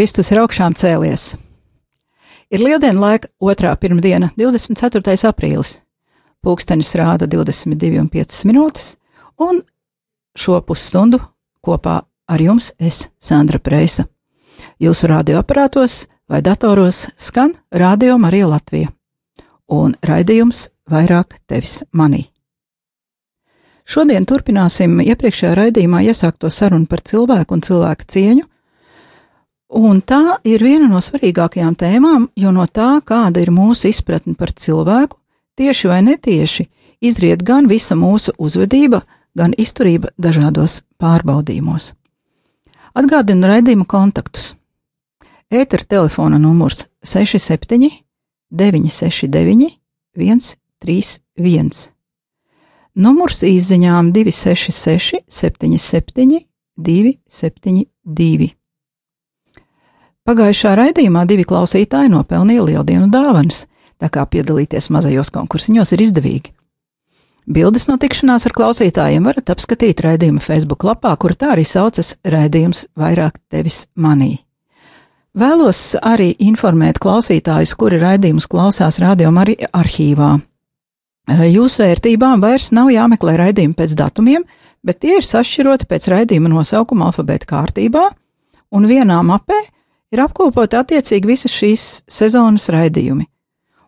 Kristus ir augšām cēlies. Ir lieldienu laika otrā pirmdiena, 24. aprīlis. Pūkstenis rāda 22,5 minūtes, un šo pusstundu kopā ar jums es, Sandra Preisa. Jūsu radioaparātos vai datoros skan Radio Marija Latvija, un raidījums vairāk tevis manī. Šodien turpināsim iepriekšējā raidījumā iesākto sarunu par cilvēku un cilvēku cieņu, Un tā ir viena no svarīgākajām tēmām, jo no tā, kāda ir mūsu izpratne par cilvēku, tieši vai netieši, izriet gan visa mūsu uzvedība, gan izturība dažādos pārbaudījumos. Atgādinu raidījuma kontaktus. Ētera telefona numurs 67 969 131. Numurs izziņām 266 77 272. Pagājušā raidījumā divi klausītāji nopelnīja lieldienu dāvanas, tā kā piedalīties mazajos konkursiņos ir izdevīgi. Bildes no tikšanās ar klausītājiem varat apskatīt raidījuma Facebook lapā, kur tā arī saucas raidījums vairāk tevis manī. Vēlos arī informēt klausītājus, kuri raidījumus klausās rādījuma arī arhīvā. Jūsu vērtībām vairs nav jāmeklē raidījumi pēc datumiem, bet tie ir sašķiroti pēc raidījuma nosaukuma alfabēta kārtībā, un vienā mapē ir apkopoti attiecīgi visas šīs sezonas raidījumi.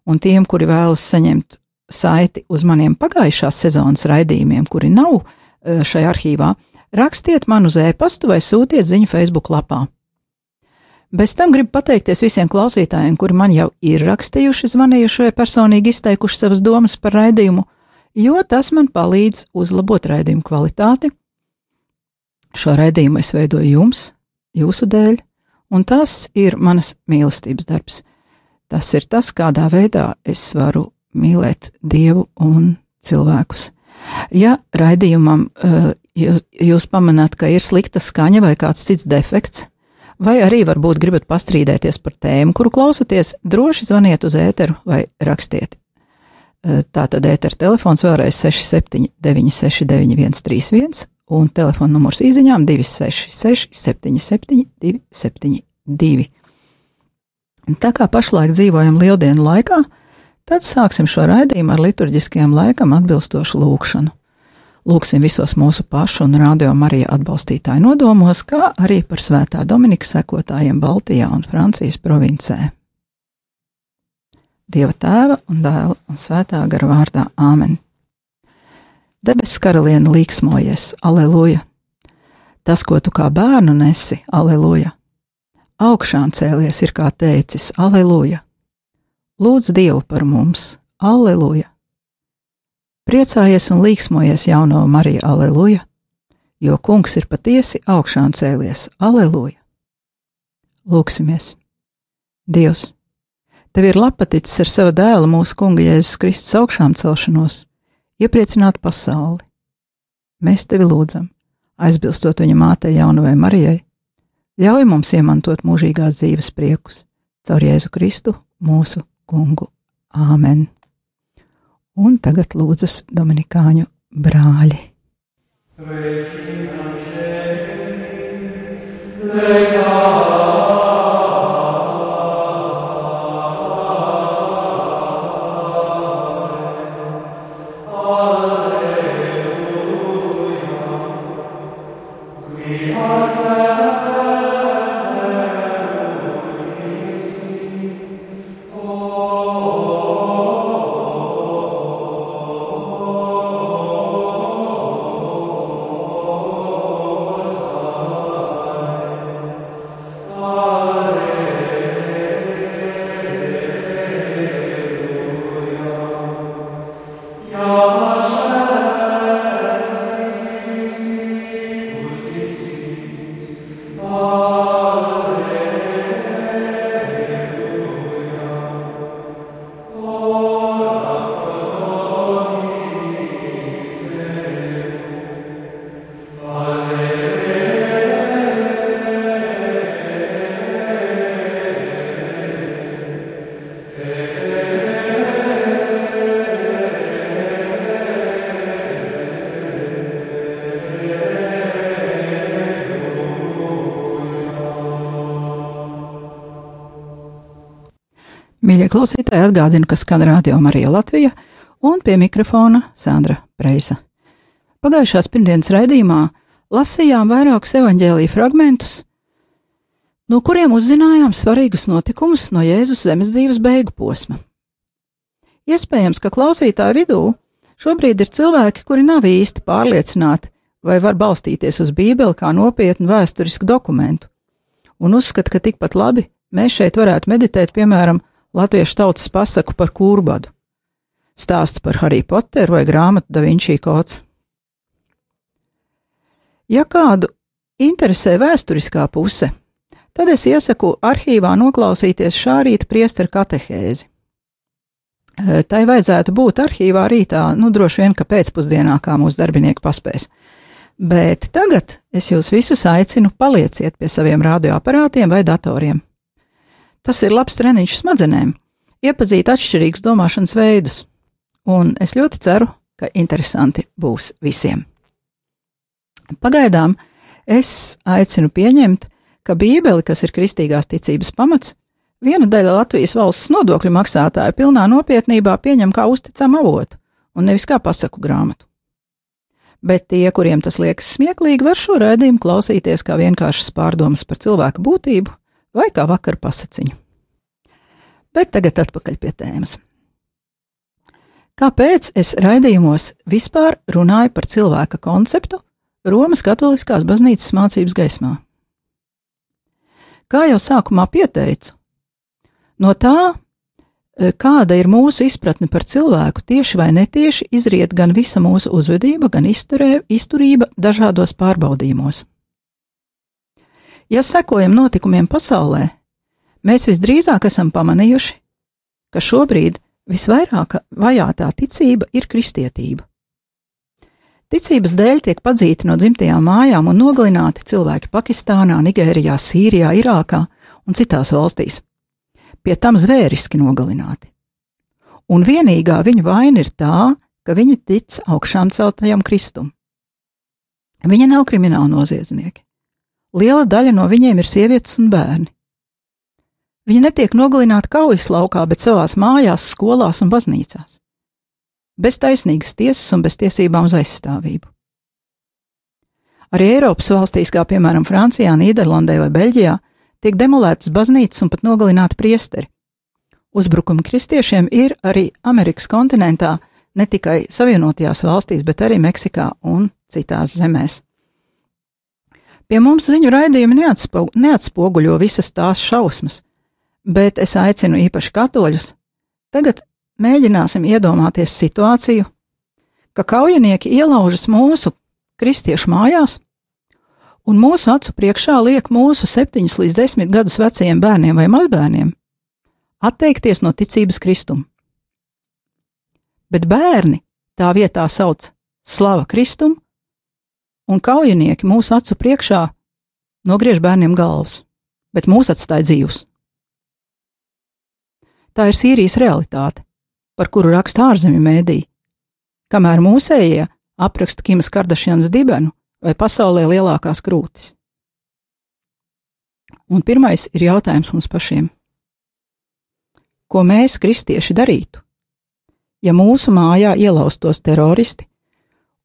Un tiem, kuri vēlas saņemt saiti uz maniem pagājušās sezonas raidījumiem, kuri nav eh, šajā arhīvā, rakstiet man uz e-pastu vai sūtiet ziņu Facebook lapā. Bez tam gribu pateikties visiem klausītājiem, kuri man jau ir rakstījuši, zvanījuši vai personīgi izteikuši savas domas par raidījumu, jo tas man palīdz uzlabot raidījumu kvalitāti. Šo raidījumu es veidoju jums, jūsu dēļ, un tas ir manas mīlestības darbs. Tas ir tas, kādā veidā es varu mīlēt Dievu un cilvēkus. Ja raidījumam uh, jūs, pamanāt, ka ir slikta skaņa vai kāds cits defekts, vai arī varbūt gribat pastrīdēties par tēmu, kuru klausaties, droši zvaniet uz ēteru vai rakstiet. Uh, Tā tad ētera telefons vēlreiz 67 969 131 un telefona numurs īsiņām 266 77 272. Tā kā pašlaik dzīvojam lieldienu laikā, tad sāksim šo raidījumu ar liturģiskiem laikam atbilstošu lūkšanu. Lūksim visos mūsu pašu un radio Marija atbalstītāju nodomos, kā arī par svētā Dominika sekotājiem Baltijā un Francijas provincē. Dieva tēva un dēla un svētā gara vārdā Āmen. Debesu karaliene līksmojies, aleluja! Tas, ko tu kā bērnu nesi, aleluja! Augšām cēlies ir kā teicis, aleluja! Lūdz Dievu par mums, aleluja! Priecājies un līksmojies jauno Mariju, aleluja! Jo kungs ir patiesi augšām cēlies, aleluja! Lūksimies! Dievs! Tev ir lapaticis ar sava dēla mūsu kunga Jēzus Kristus augšām celšanos, iepriecināt pasauli. Mēs tevi lūdzam, aizbilstot viņa mātei Jaunavai Marijai, ļauj mums iemantot mūžīgās dzīves priekus caur Jēzu Kristu, mūsu kungu. Āmen! Un tagad lūdzas Dominikāņu brāļi. Amen. Klausītāji atgādinu, ka skan radio Marija Latvija un pie mikrofona Sandra Preisa. Pagājušās pirmdienas raidījumā lasījām vairākus evaņģēlīju fragmentus, no kuriem uzzinājām svarīgus notikumus no Jēzus zemes dzīves beigu posma. Iespējams, ka klausītāju vidū šobrīd ir cilvēki, kuri nav īsti pārliecināti, vai var balstīties uz Bībeli kā nopietnu vēsturisku dokumentu, un uzskata, ka tikpat labi mēs šeit varētu meditēt, piemēram, latviešu tautas pasaku par kūrbadu, stāstu par Harry Potteru vai grāmatu Da Vinci kods. Ja kādu interesē vēsturiskā puse, tad es iesaku arhīvā noklausīties šā rīta priesteru katehēzi. Tai vajadzētu būt arhīvā rītā, nu droši vien, ka pēcpusdienā, kā mūsu darbinieki paspēs. Bet tagad es jūs visus aicinu palieciet pie saviem radioaparātiem vai datoriem. Tas ir labs treniņš smadzenēm, iepazīt atšķirīgus domāšanas veidus, un es ļoti ceru, ka interesanti būs visiem. Pagaidām es aicinu pieņemt, ka Bībeli, kas ir kristīgās ticības pamats, viena daļa Latvijas valsts nodokļu maksātāju pilnā nopietnībā pieņem kā uzticamu avotu un nevis kā pasaku grāmatu. Bet tie, kuriem tas liekas smieklīgi, var šo raidījumu klausīties kā vienkāršas pārdomas par cilvēku būtību vai kā vakar pasaciņu. Bet tagad atpakaļ pie tēmas. Kāpēc es raidījumos vispār runāju par cilvēka konceptu Romas Katoliskās baznīcas mācības gaismā? Kā jau sākumā pieteicu, no tā, e, kāda ir mūsu izpratne par cilvēku, tieši vai netieši izriet gan visa mūsu uzvedība, gan izturē, izturība dažādos pārbaudījumos. Ja sekojam notikumiem pasaulē, mēs visdrīzāk esam pamanījuši, ka šobrīd visvairāk vajātā ticība ir kristietība. Ticības dēļ tiek padzīti no dzimtajām mājām un nogalināti cilvēki Pakistānā, Nigērijā, Sīrijā, Irākā un citās valstīs. Pie tam zvēriski nogalināti. Un vienīgā viņu vaina ir tā, ka viņi tic augšām celtajam Kristum. Viņi nav krimināli noziedznieki. Liela daļa no viņiem ir sievietes un bērni. Viņi netiek nogalināti kaujas laukā, bet savās mājās, skolās un baznīcās. Bez taisnīgas tiesas un bez tiesībām uz aizstāvību. Arī Eiropas valstīs, kā piemēram Francijā, Nīderlandē vai Beļģijā, tiek demolētas baznīcas un pat nogalināti priesteri. Uzbrukumi kristiešiem ir arī Amerikas kontinentā, ne tikai Savienotajās valstīs, bet arī Meksikā un citās zemēs. Pie mums ziņu raidījumi neatspogu, neatspoguļo visas tās šausmas, bet es aicinu īpaši katoļus. Tagad mēģināsim iedomāties situāciju, ka kaujinieki ielaužas mūsu kristiešu mājās, un mūsu acu priekšā liek mūsu septiņus līdz desmit gadus vecajiem bērniem vai mazbērniem atteikties no ticības Kristum. Bet bērni tā vietā sauc Slava Kristum un kaujinieki mūsu acu priekšā nogriež bērniem galvas, bet mūs atstāja dzīvus. Tā ir Sīrijas realitāte, par kuru raksta ārzemju mēdī, kamēr mūsējie apraksta Kimas Kardašjans dibenu vai pasaulē lielākās krūtis. Un pirmais ir jautājums mums pašiem. Ko mēs, kristieši, darītu, ja mūsu mājā ielaustos teroristi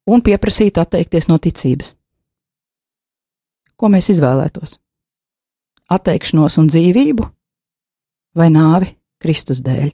un pieprasītu atteikties no ticības. Ko mēs izvēlētos? Atteikšanos un dzīvību vai nāvi Kristus dēļ?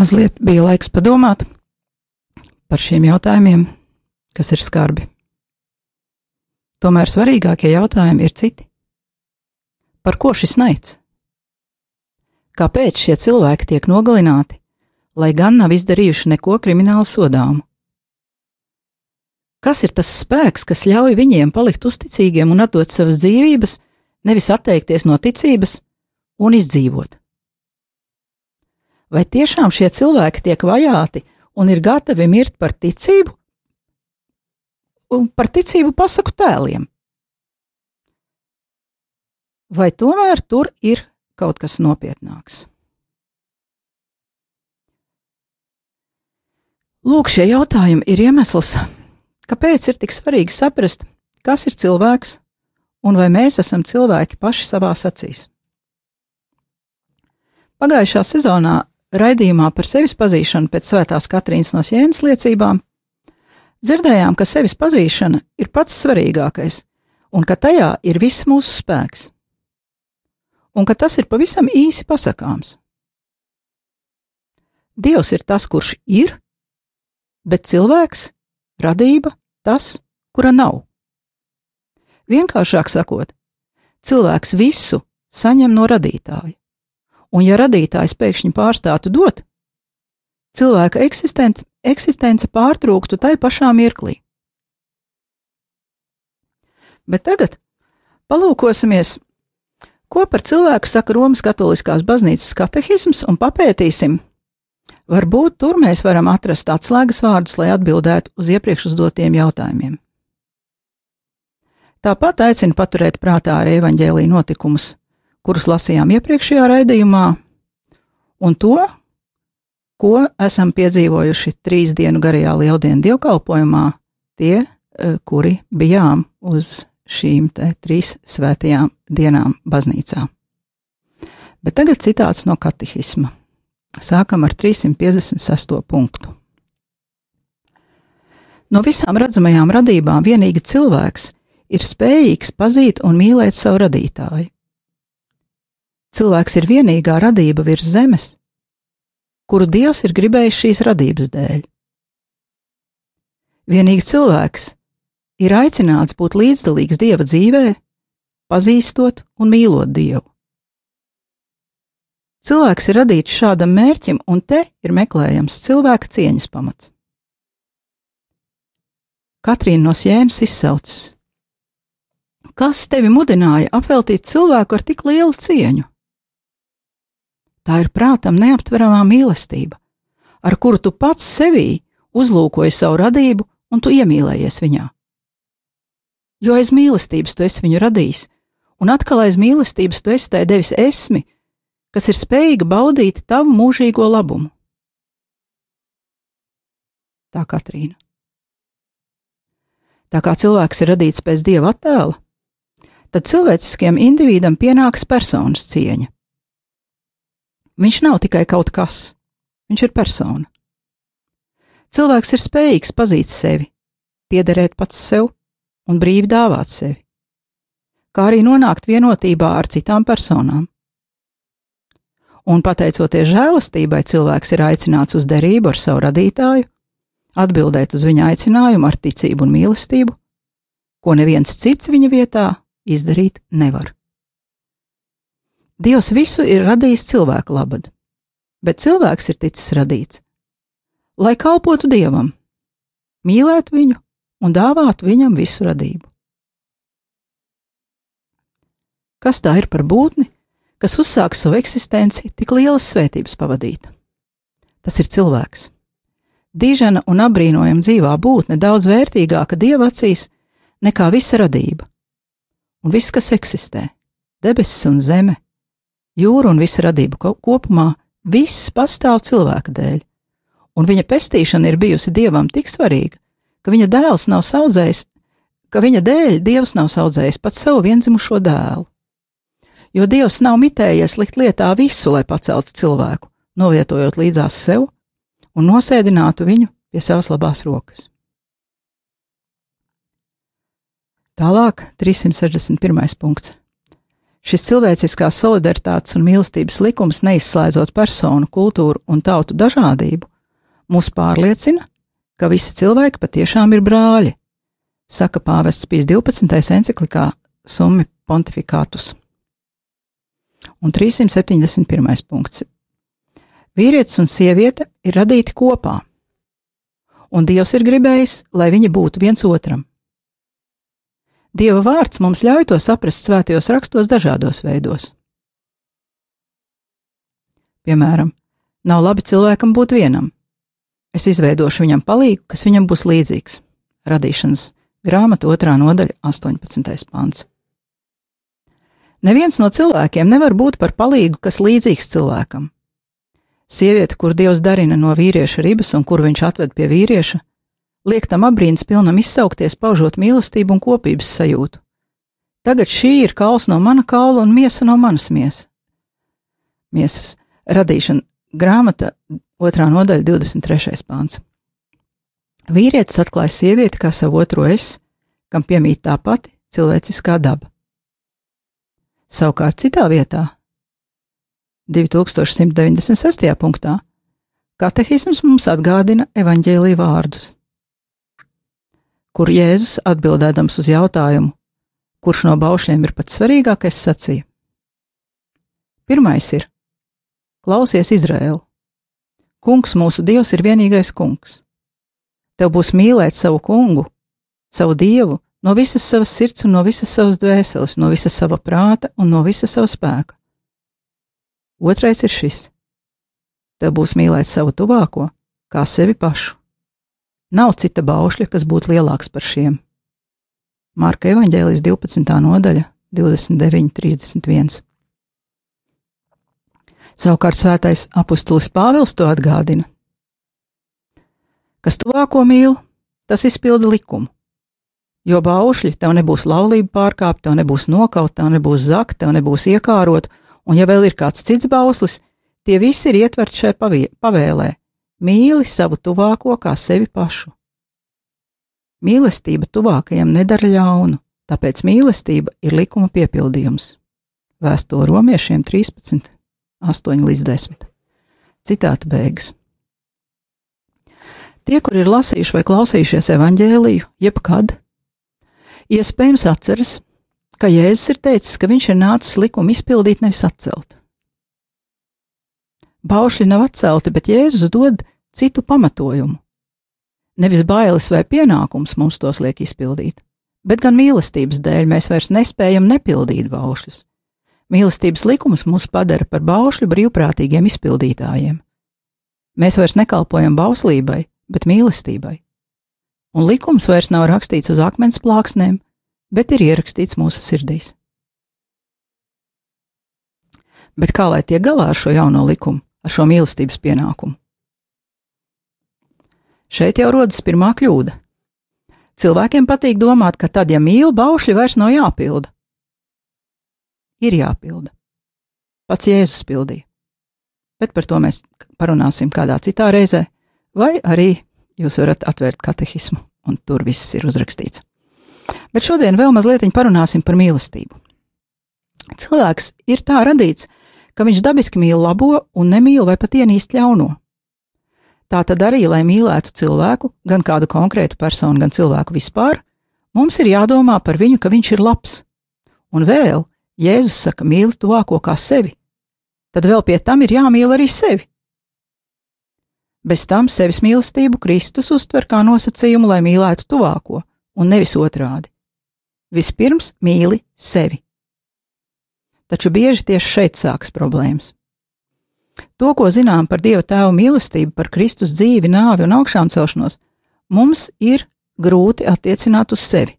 Mazliet bija laiks padomāt par šiem jautājumiem, kas ir skarbi. Tomēr svarīgākie jautājumi ir citi. Par ko šis naids? Kāpēc šie cilvēki tiek nogalināti, lai gan nav izdarījuši neko krimināli sodāmu? Kas ir tas spēks, kas ļauj viņiem palikt uzticīgiem un atdot savas dzīvības, nevis atteikties no ticības un izdzīvot? Vai tiešām šie cilvēki tiek vajāti un ir gatavi mirt par ticību un par ticību pasaku tēliem? Vai tomēr tur ir kaut kas nopietnāks? Lūk, šie jautājumi ir iemesls, kāpēc ir tik svarīgi saprast, kas ir cilvēks un vai mēs esam cilvēki paši savā acīs. Pagājušā sezonā raidījumā par sevis pazīšanu pēc Svētās Katrīnas no Jēnas liecībām dzirdējām, ka sevis pazīšana ir pats svarīgākais un ka tajā ir viss mūsu spēks, un ka tas ir pavisam īsi pasakāms. Dievs ir tas, kurš ir, bet cilvēks, radība, tas, kura nav. Vienkāršāk sakot, cilvēks visu saņem no radītāja, un ja radītājs pēkšņi pārstātu dot, cilvēka eksistence, eksistence pārtrūktu tai pašā mirklī. Bet tagad palūkosimies, ko par cilvēku saka Romas Katoliskās baznīcas katehisms, un papētīsim, Varbūt tur mēs varam atrast atslēgas vārdus, lai atbildētu uz iepriekš uzdotiem jautājumiem. Tāpat aicinu paturēt prātā arī evaņģēlīja notikumus, kurus lasījām iepriekšējā raidījumā, un to, ko esam piedzīvojuši trīs dienu garajā lieldienu dievkalpojumā, tie, e, kuri bijām uz šīm trīs svētajām dienām baznīcā. Bet tagad citāts no katehisma. Sākam ar 356. punktu. No visām redzamajām radībām vienīgi cilvēks ir spējīgs pazīt un mīlēt savu radītāju. Cilvēks ir vienīgā radība virs zemes, kuru Dievs ir gribējis šīs radības dēļ. Vienīgi cilvēks ir aicināts būt līdzdalīgs Dieva dzīvē, pazīstot un mīlot Dievu. Cilvēks ir radīts šādam mērķim, un te ir meklējams cilvēka cieņas pamats. Katrīna no Sienas izsaucas: Kas tevi mudināja apveltīt cilvēku ar tik lielu cieņu? Tā ir prātam neaptveramā mīlestība, ar kuru tu pats sevī uzlūkoji savu radību un tu iemīlējies viņā. Jo aiz mīlestības tu esi viņu radījis, un atkal aiz mīlestības tu esi tai devis esmi, kas ir spējīga baudīt tavu mūžīgo labumu. Tā Katrīna. Tā kā cilvēks ir radīts pēc dieva attēla, tad cilvēciskiem individam pienāks personas cieņa. Viņš nav tikai kaut kas, viņš ir persona. Cilvēks ir spējīgs pazīt sevi, piederēt pats sev un brīvi dāvāt sevi, kā arī nonākt vienotībā ar citām personām un pateicoties žēlastībai, cilvēks ir aicināts uz derību ar savu radītāju, atbildēt uz viņa aicinājumu ar ticību un mīlestību, ko neviens cits viņa vietā izdarīt nevar. Dievs visu ir radījis cilvēku labad, bet cilvēks ir ticis radīts, lai kalpotu Dievam, mīlētu viņu un dāvātu viņam visu radību. Kas tā ir par būtni, kas uzsāk savu eksistenci tik lielas svētības pavadīt. Tas ir cilvēks. Dīžana un apbrīnojama dzīvā būtne daudz vērtīgāka dieva acīs nekā visa radība. Un viss, kas eksistē, debesis un zeme, jūra un visa radība kopumā, viss pastāv cilvēka dēļ, un viņa pestīšana ir bijusi dievam tik svarīga, ka viņa dēls nav audzējis, ka viņa dēļ dievs nav audzējis pat savu vienzimušo dēlu jo Dievs nav mitējies likt lietā visu, lai paceltu cilvēku, novietojot līdzās sev un nosēdinātu viņu pie savas labās rokas. Tālāk, 361. punkts. Šis cilvēciskās solidaritātes un mīlestības likums, neizslēdzot personu, kultūru un tautu dažādību, mūs pārliecina, ka visi cilvēki patiešām ir brāļi, saka pāvests Pīs 12. enciklikā Summi Pontificātus. Un 371. punkts. Vīrietis un sieviete ir radīti kopā, un Dievs ir gribējis, lai viņi būtu viens otram. Dieva vārds mums ļauj to saprast svētajos rakstos dažādos veidos. Piemēram, nav labi cilvēkam būt vienam. Es izveidošu viņam palīgu, kas viņam būs līdzīgs. Radīšanas grāmata, otrā nodaļa, 18. pāns. Neviens no cilvēkiem nevar būt par palīgu, kas līdzīgs cilvēkam. Sieviete, kur Dievs darina no vīrieša ribas un kur viņš atved pie vīrieša, liek tam abrīns pilnam izsaukties, paužot mīlestību un kopības sajūtu. Tagad šī ir kauls no mana kaula un miesa no manas miesas. Miesas radīšana grāmata, otrā nodaļa, 23. pāns. Vīrietis atklāja sievieti kā savu otro es, kam piemīt tā pati cilvēciskā daba. Savukārt citā vietā 2196. punktā katehisms mums atgādina evaņģēlī vārdus, kur Jēzus atbildēdams uz jautājumu, kurš no baušļiem ir pats svarīgākais, sacīja: Pirmais ir: Klausies, Izraēlu! Kungs mūsu Dievs ir vienīgais kungs. Tev būs mīlēt savu kungu, savu dievu, no visas savas sirds un no visas savas dvēseles, no visas sava prāta un no visa sava spēka Otrais ir šis: Tev būs mīlēt savu tuvāko kā sevi pašu. Nav cita baušļa, kas būtu lielāks par šiem. Marka evanģēlijas 12. nodaļa, 29, 31. Savukārt svētais apustulis Pāvils to atgādina. Kas tuvāko mīl, tas izpilda likumu. Jo baušļi tev nebūs laulība pārkāpta, tev nebūs nokaut, tev nebūs zakt, tev nebūs iekārot, un ja vēl ir kāds cits bauslis, tie visi ir ietverti šai pavēlē - mīli savu tuvāko kā sevi pašu. Mīlestība tuvākajam nedara ļaunu, tāpēc mīlestība ir likuma piepildījums. Vēstule romiešiem 13, 8 līdz 10. Citāta beigas. Tie, kur ir lasījuši vai klausījušies evaņģēliju, jebkad, iespējams atceras, ka Jēzus ir teicis, ka viņš ir nācis likumu izpildīt, nevis atcelt. Baušļi nav atcelti, bet Jēzus dod citu pamatojumu. Nevis bailes vai pienākums mums tos liek izpildīt, bet gan mīlestības dēļ mēs vairs nespējam nepildīt baušļus. Mīlestības likums mūs padara par baušļu brīvprātīgiem izpildītājiem. Mēs vairs nekalpojam bauslībai, bet mīlestībai. Un likums vairs nav rakstīts uz akmens plāksnēm, bet ir ierakstīts mūsu sirdīs. Bet kā lai tiek galā ar šo jauno likumu, ar šo mīlestības pienākumu? Šeit jau rodas pirmā kļūda. Cilvēkiem patīk domāt, ka tad, ja mīl, baušļi vairs nav jāpilda. Ir jāpilda. Pats Jēzus pildīja. Bet par to mēs parunāsim kādā citā reizē, vai arī jūs varat atvērt katehismu, un tur viss ir uzrakstīts. Bet šodien vēl mazliet parunāsim par mīlestību. Cilvēks ir tā radīts, ka viņš dabiski mīl labo un nemīl vai pat ienīst ļauno. Tā tad arī, lai mīlētu cilvēku, gan kādu konkrētu personu, gan cilvēku vispār, mums ir jādomā par viņu, ka viņš ir labs. Un vēl Jēzus saka, mīli tuvāko kā sevi, tad vēl pie tam ir jāmīl arī sevi. Bez tam sevis mīlestību Kristus uztver kā nosacījumu, lai mīlētu tuvāko, un nevis otrādi. Vispirms mīli sevi. Taču bieži tieši šeit sākas problēmas. To, ko zinām par Dieva tēva mīlestību, par Kristus dzīvi, nāvi un augšām celšanos, mums ir grūti attiecināt uz sevi.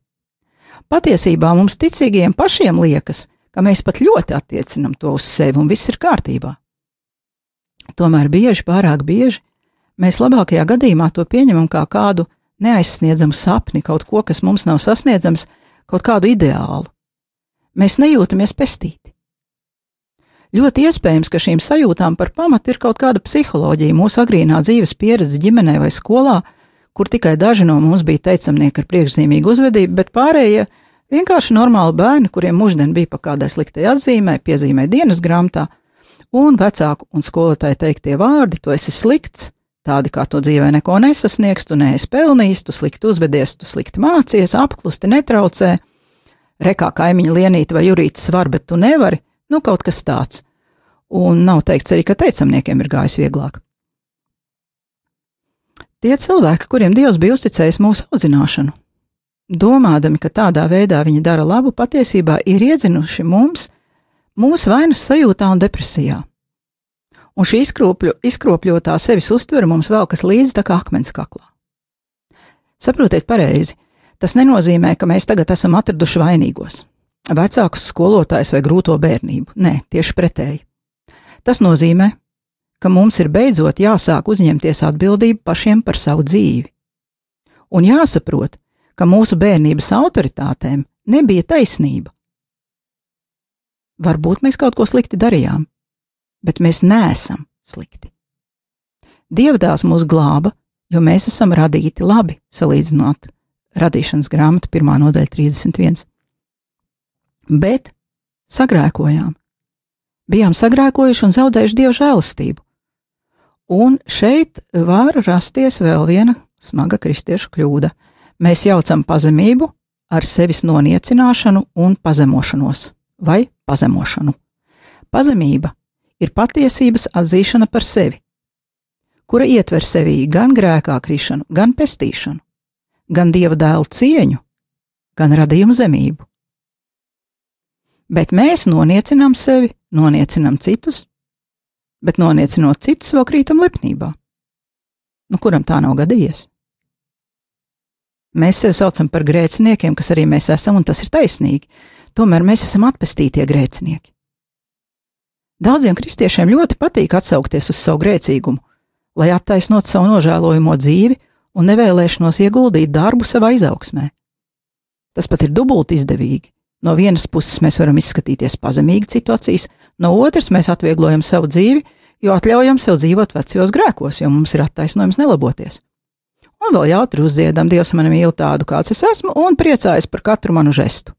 Patiesībā mums ticīgajiem pašiem liekas, ka mēs pat ļoti attiecinam to uz sevi un viss ir kārtībā. Tomēr bieži, pārāk bieži, mēs labākajā gadījumā to pieņemam kā kādu neaizsniedzamu sapni, kaut ko, kas mums nav sasniedzams, kaut kādu ideālu. Mēs nejūtamies pestīti. Ļoti iespējams, ka šīm sajūtām par pamatu ir kaut kāda psiholoģija, mūsu agrīnā dzīves pieredze ģimenē vai skolā, kur tikai daži no mums bija teicamnieki ar priekšzīmīgu uzvedību, bet pārējie vienkārši normāli bērni, kuriem mūždien bija pa kādai sliktai atzīmē, piezīmē dienas grāmatā, un vecāku un skolotāju teiktie vārdi: Tu esi slikts, Tādi kā to dzīvē neko nesasniegs, tu neesi pelnījis, tu slikti uzvedies, tu slikti mācies, apklusti netraucē, rekā kaimiņa lienīte vai jurītis var, bet tu nevari, nu kaut kas tāds. Un nav teikts arī, ka teicamniekiem ir gājis vieglāk. Tie cilvēki, kuriem Dievs bija uzticējis mūsu audzināšanu, domādami, ka tādā veidā viņi dara labu, patiesībā ir iedzinuši mums mūsu vainas sajūtā un depresijā. Un šī izkropļo, izkropļotā sevis uztvere mums velkas līdzi tā kā akmens kaklā. Saprotiet pareizi, tas nenozīmē, ka mēs tagad esam atraduši vainīgos, vecākus skolotājus vai grūto bērnību. Nē, tieši pretēji. Tas nozīmē, ka mums ir beidzot jāsāk uzņemties atbildību pašiem par savu dzīvi. Un jāsaprot, ka mūsu bērnības autoritātēm nebija taisnība. Varbūt mēs kaut ko slikti darījām, bet mēs neesam slikti. Dievdās mūs glāba, jo mēs esam radīti labi, salīdzinot radīšanas grāmatu 1. nodaļa 31. Bet sagrēkojām, bijām sagrēkojuši un zaudējuši dievu žēlastību. Un šeit var rasties vēl viena smaga kristiešu kļūda. Mēs jaucam pazemību ar sevis noniecināšanu un pazemošanos vai pazemošanu. Pazemība ir patiesības atzīšana par sevi, kura ietver sevī gan grēkā krišanu, gan pestīšanu, gan dieva dēlu cieņu, gan radījumu zemību. Bet mēs noniecinām sevi, noniecinām citus, bet noniecinot citus, vēl krītam lepnībā. Nu, kuram tā nav gadījies? Mēs sevi saucam par grēciniekiem, kas arī mēs esam, un tas ir taisnīgi. Tomēr mēs esam atpestītie grēcinieki. Daudziem kristiešiem ļoti patīk atsaukties uz savu grēcīgumu, lai attaisnotu savu nožēlojamo dzīvi un nevēlēšanos ieguldīt darbu savā izaugsmē. Tas pat ir dubult izdevīgi. No vienas puses mēs varam izskatīties pazemīgi situācijas, no otras mēs atvieglojam savu dzīvi, jo atļaujam sev dzīvot vecajos grēkos, jo mums ir attaisnojums nelaboties. Un vēl jautri uzdziedam, Dievs mani mīl tādu, kāds es esmu, un priecājas par katru manu žestu.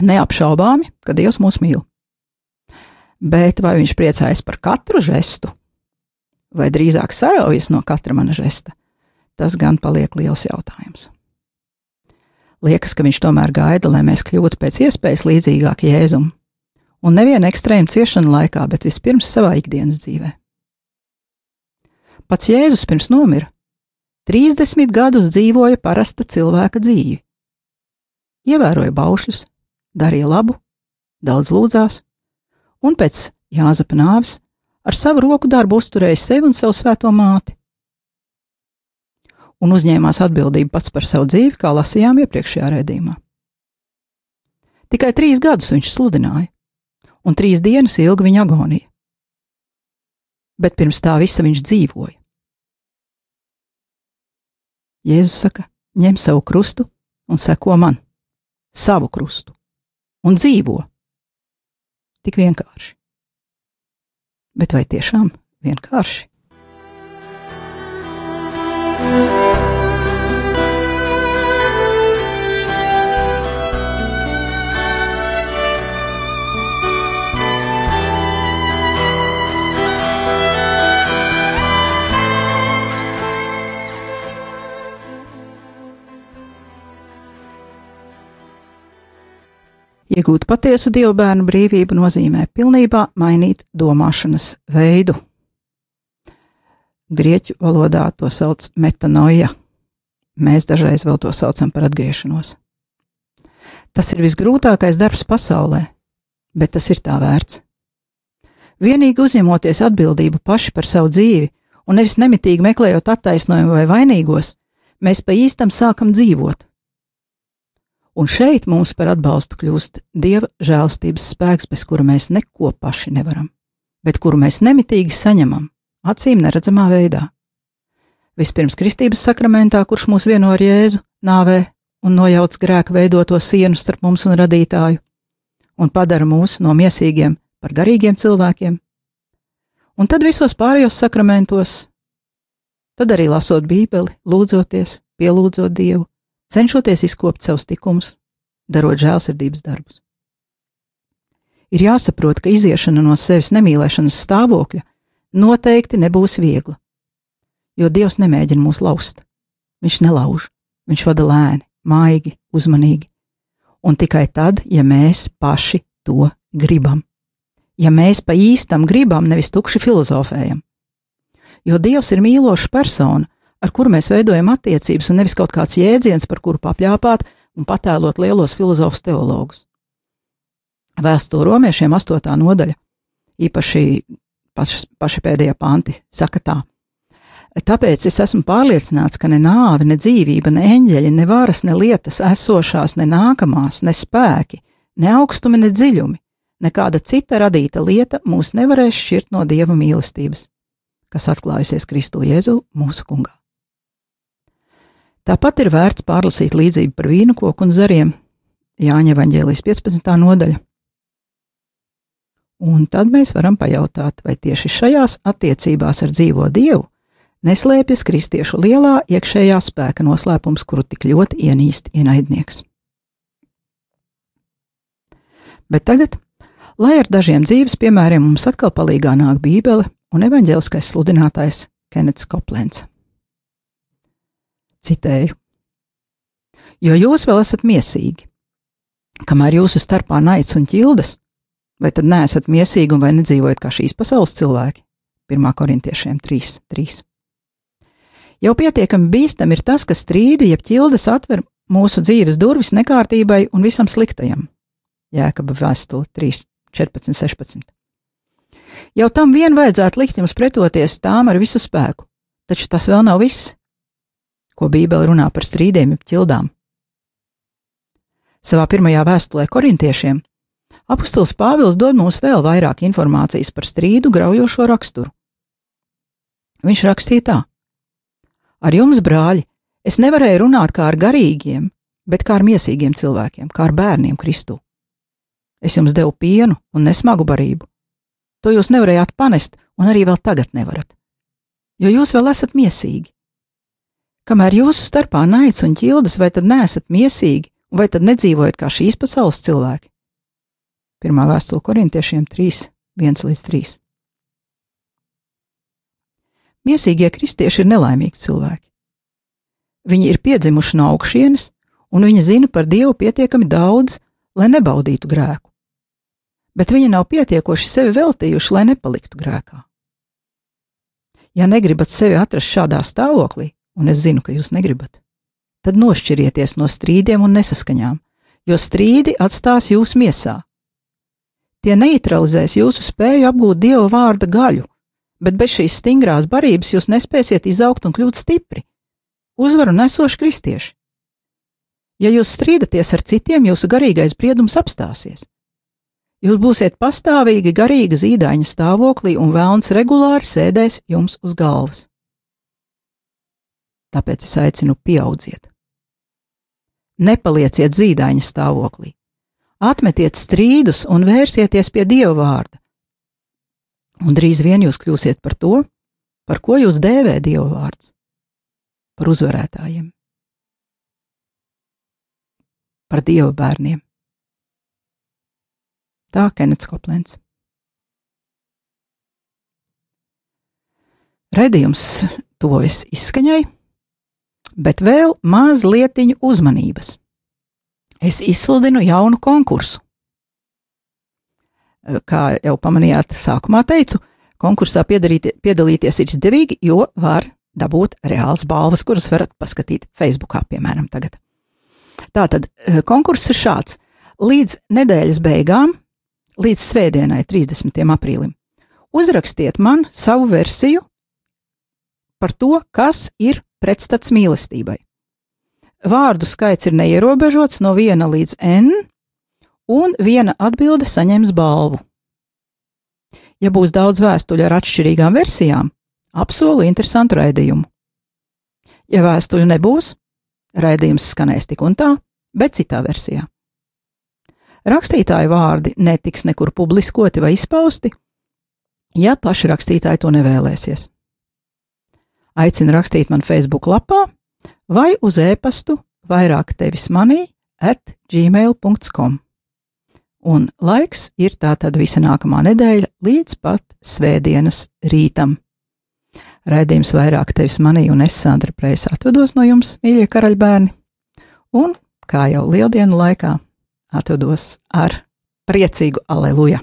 Neapšaubāmi, ka Dievs mūs mīl. Bet vai viņš priecājas par katru žestu, vai drīzāk saraujas no katra mana žesta, tas gan paliek liels jautājums. Liekas, ka viņš tomēr gaida, lai mēs kļūtu pēc iespējas līdzīgāk Jēzum, un nevienu ekstrēmu ciešanu laikā, bet vispirms savā ikdienas dzīvē. Pats Jēzus pirms nomira 30 gadus dzīvoja parasta cilvēka dzīvi. Ievēroja baušļus, darīja labu, daudz lūdzās, un pēc Jāzapa nāves ar savu roku darbu uzturēja sevi un savu svēto māti un uzņēmās atbildību pats par savu dzīvi, kā lasījām iepriekšējā redzējumā. Tikai trīs gadus viņš sludināja, un trīs dienas ilga viņa agonija. Bet pirms tā visa viņš dzīvoja. Jēzus saka: ņem savu krustu un seko man, savu krustu, un dzīvo. Tik vienkārši. Bet vai tiešām vienkārši? Iegūt patiesu dievbērnu brīvību nozīmē pilnībā mainīt domāšanas veidu. Grieķu valodā to sauc metanoja. Mēs dažreiz vēl to saucam par atgriešanos. Tas ir visgrūtākais darbs pasaulē, bet tas ir tā vērts. Vienīgi uzņemoties atbildību paši par savu dzīvi un nevis nemitīgi meklējot attaisnojumu vai vainīgos, mēs pa īstam sākam dzīvot. Un šeit mums par atbalstu kļūst dieva žēlstības spēks, bez kura mēs neko paši nevaram, bet kuru mēs nemitīgi saņemam acīm neredzamā veidā. Vispirms kristības sakramentā, kurš mūs vieno ar Jēzu, nāvē un nojauc grēku veidoto sienu starp mums un radītāju, un padara mūs no miesīgiem par garīgiem cilvēkiem, un tad visos pārējos sakramentos, tad arī lasot Bībeli, lūdzoties, pielūdzot Dievu, cenšoties izkopt savus tikumus, darot žēlsirdības darbus. Ir jāsaprot, ka iziešana no sevis nemīlēšanas stāvokļa noteikti nebūs viegla. Jo Dievs nemēģina mūs laust. Viņš nelauž, viņš vada lēni, maigi, uzmanīgi. Un tikai tad, ja mēs paši to gribam. Ja mēs pa īstam gribam, nevis tukši filozofējam. Jo Dievs ir mīloša persona, ar kuru mēs veidojam attiecības, un nevis kaut kāds jēdziens, par kuru papļāpāt un patēlot lielos filozofus teologus. Vēstule romiešiem astotā nodaļa, īpaši paši, paši pēdējie panti, saka tā. Tāpēc es esmu pārliecināts, ka ne nāve, ne dzīvība, ne eņģeļi, ne varas, ne lietas esošās, ne nākamās, ne spēki, ne augstumi, ne dziļumi, nekāda cita radīta lieta mūs nevarēs šķirt no dieva mīlestības, kas atklājusies Kristu Jēzu mūsu kungā. Tāpat ir vērts pārlasīt līdzību par vīnu koku un zariem, Jāņa Evanģēlijas 15. nodaļa. Un tad mēs varam pajautāt, vai tieši šajās attiecībās ar dzīvo Dievu neslēpjas kristiešu lielā iekšējā spēka noslēpums, kuru tik ļoti ienīst ienaidnieks. Bet tagad, lai ar dažiem dzīves piemēriem mums atkal palīgā nāk Bībele un evaņģēliskais sludinātājs Kenets Koplens. Citēju: Jo jūs vēl esat miesīgi, kamēr jūsu starpā naids un ķildes, vai tad neesat miesīgi un vai nedzīvojat kā šīs pasaules cilvēki? 1. korintiešiem 3. 3. Jau pietiekami bīstam ir tas, ka strīdi, jeb ķildes atver mūsu dzīves durvis nekārtībai un visam sliktajam. Jēkaba vēstule 3, 14, 16. Jau tam vien vajadzētu likt jums pretoties tām ar visu spēku, taču tas vēl nav viss, ko Bībele runā par strīdiem, jeb ķildām. Savā pirmajā vēstulē korintiešiem apustulis Pāvils dod mums vēl vairāk informācijas par strīdu graujošo raksturu. Viņš rakstīja tā: Ar jums, brāļi, es nevarēju runāt kā ar garīgiem, bet kā ar miesīgiem cilvēkiem, kā ar bērniem Kristū. Es jums devu pienu un nesmagu barību. To jūs nevarējāt panest, un arī vēl tagad nevarat, jo jūs vēl esat miesīgi. Kamēr jūsu starpā naids un ķildes, vai tad neesat miesīgi, vai tad nedzīvojat kā šīs pasaules cilvēki? Pirmā vēstule korintiešiem 3, 1 līdz 3. Miesīgie kristieši ir nelaimīgi cilvēki. Viņi ir piedzimuši no augšienes, un viņi zina par Dievu pietiekami daudz, lai nebaudītu grēku. Bet viņi nav pietiekoši sevi veltījuši, lai nepaliktu grēkā. Ja negribat sevi atrast šādā stāvoklī, un es zinu, ka jūs negribat, tad nošķirieties no strīdiem un nesaskaņām, jo strīdi atstās jūsu miesā. Tie neutralizēs jūsu spēju apgūt Dieva vārda gaļu, bet bez šīs stingrās barības jūs nespēsiet izaugt un kļūt stipri, uzvaru nesoši kristieši. Ja jūs strīdaties ar citiem, jūsu garīgais briedums apstāsies. Jūs būsiet pastāvīgi garīga zīdaiņa stāvoklī, un vēlns regulāri sēdēs jums uz galvas. Tāpēc es aicinu, pieaudziet. Nepalieciet zīdaiņa stāvoklī. Atmetiet strīdus un vērsieties pie Dieva vārda un drīz vien jūs kļūsiet par to, par ko jūs dēvē Dieva vārds - par uzvarētājiem, par Dieva bērniem. Tā Kenets Koplens. Redījums tuvojas izskaņai, bet vēl mazliet uzmanības. Es izsludinu jaunu konkursu kā jau pamanījāt, sākumā teicu, konkursā piedalīties ir izdevīgi, jo var dabūt reāls balvas, kuras varat paskatīt Facebookā, piemēram, tagad. Tātad konkurss ir šāds. Līdz nedēļas beigām, līdz svētdienai, 30. aprīlim, uzrakstiet man savu versiju par to, kas ir pretstats mīlestībai. Vārdu skaits ir neierobežots no 1 līdz n, un viena atbilde saņems balvu. Ja būs daudz vēstuļu ar atšķirīgām versijām, apsolu interesantu raidījumu. Ja vēstuļu nebūs, raidījums skanēs tik un tā, bet citā versijā. Rakstītāju vārdi netiks nekur publiskoti vai izpausti, ja paši rakstītāji to nevēlēsies. Aicinu rakstīt man Facebook lapā vai uz e-pastu vairāk tevis manī at gmail.com un laiks ir tātad visa nākamā nedēļa līdz pat svētdienas rītam. Raidījums vairāk tevis manī un es, Sandra Preisa, atvados no jums, mīļie karaļbērni, un, kā jau lieldienu laikā, atvados ar priecīgu aleluja!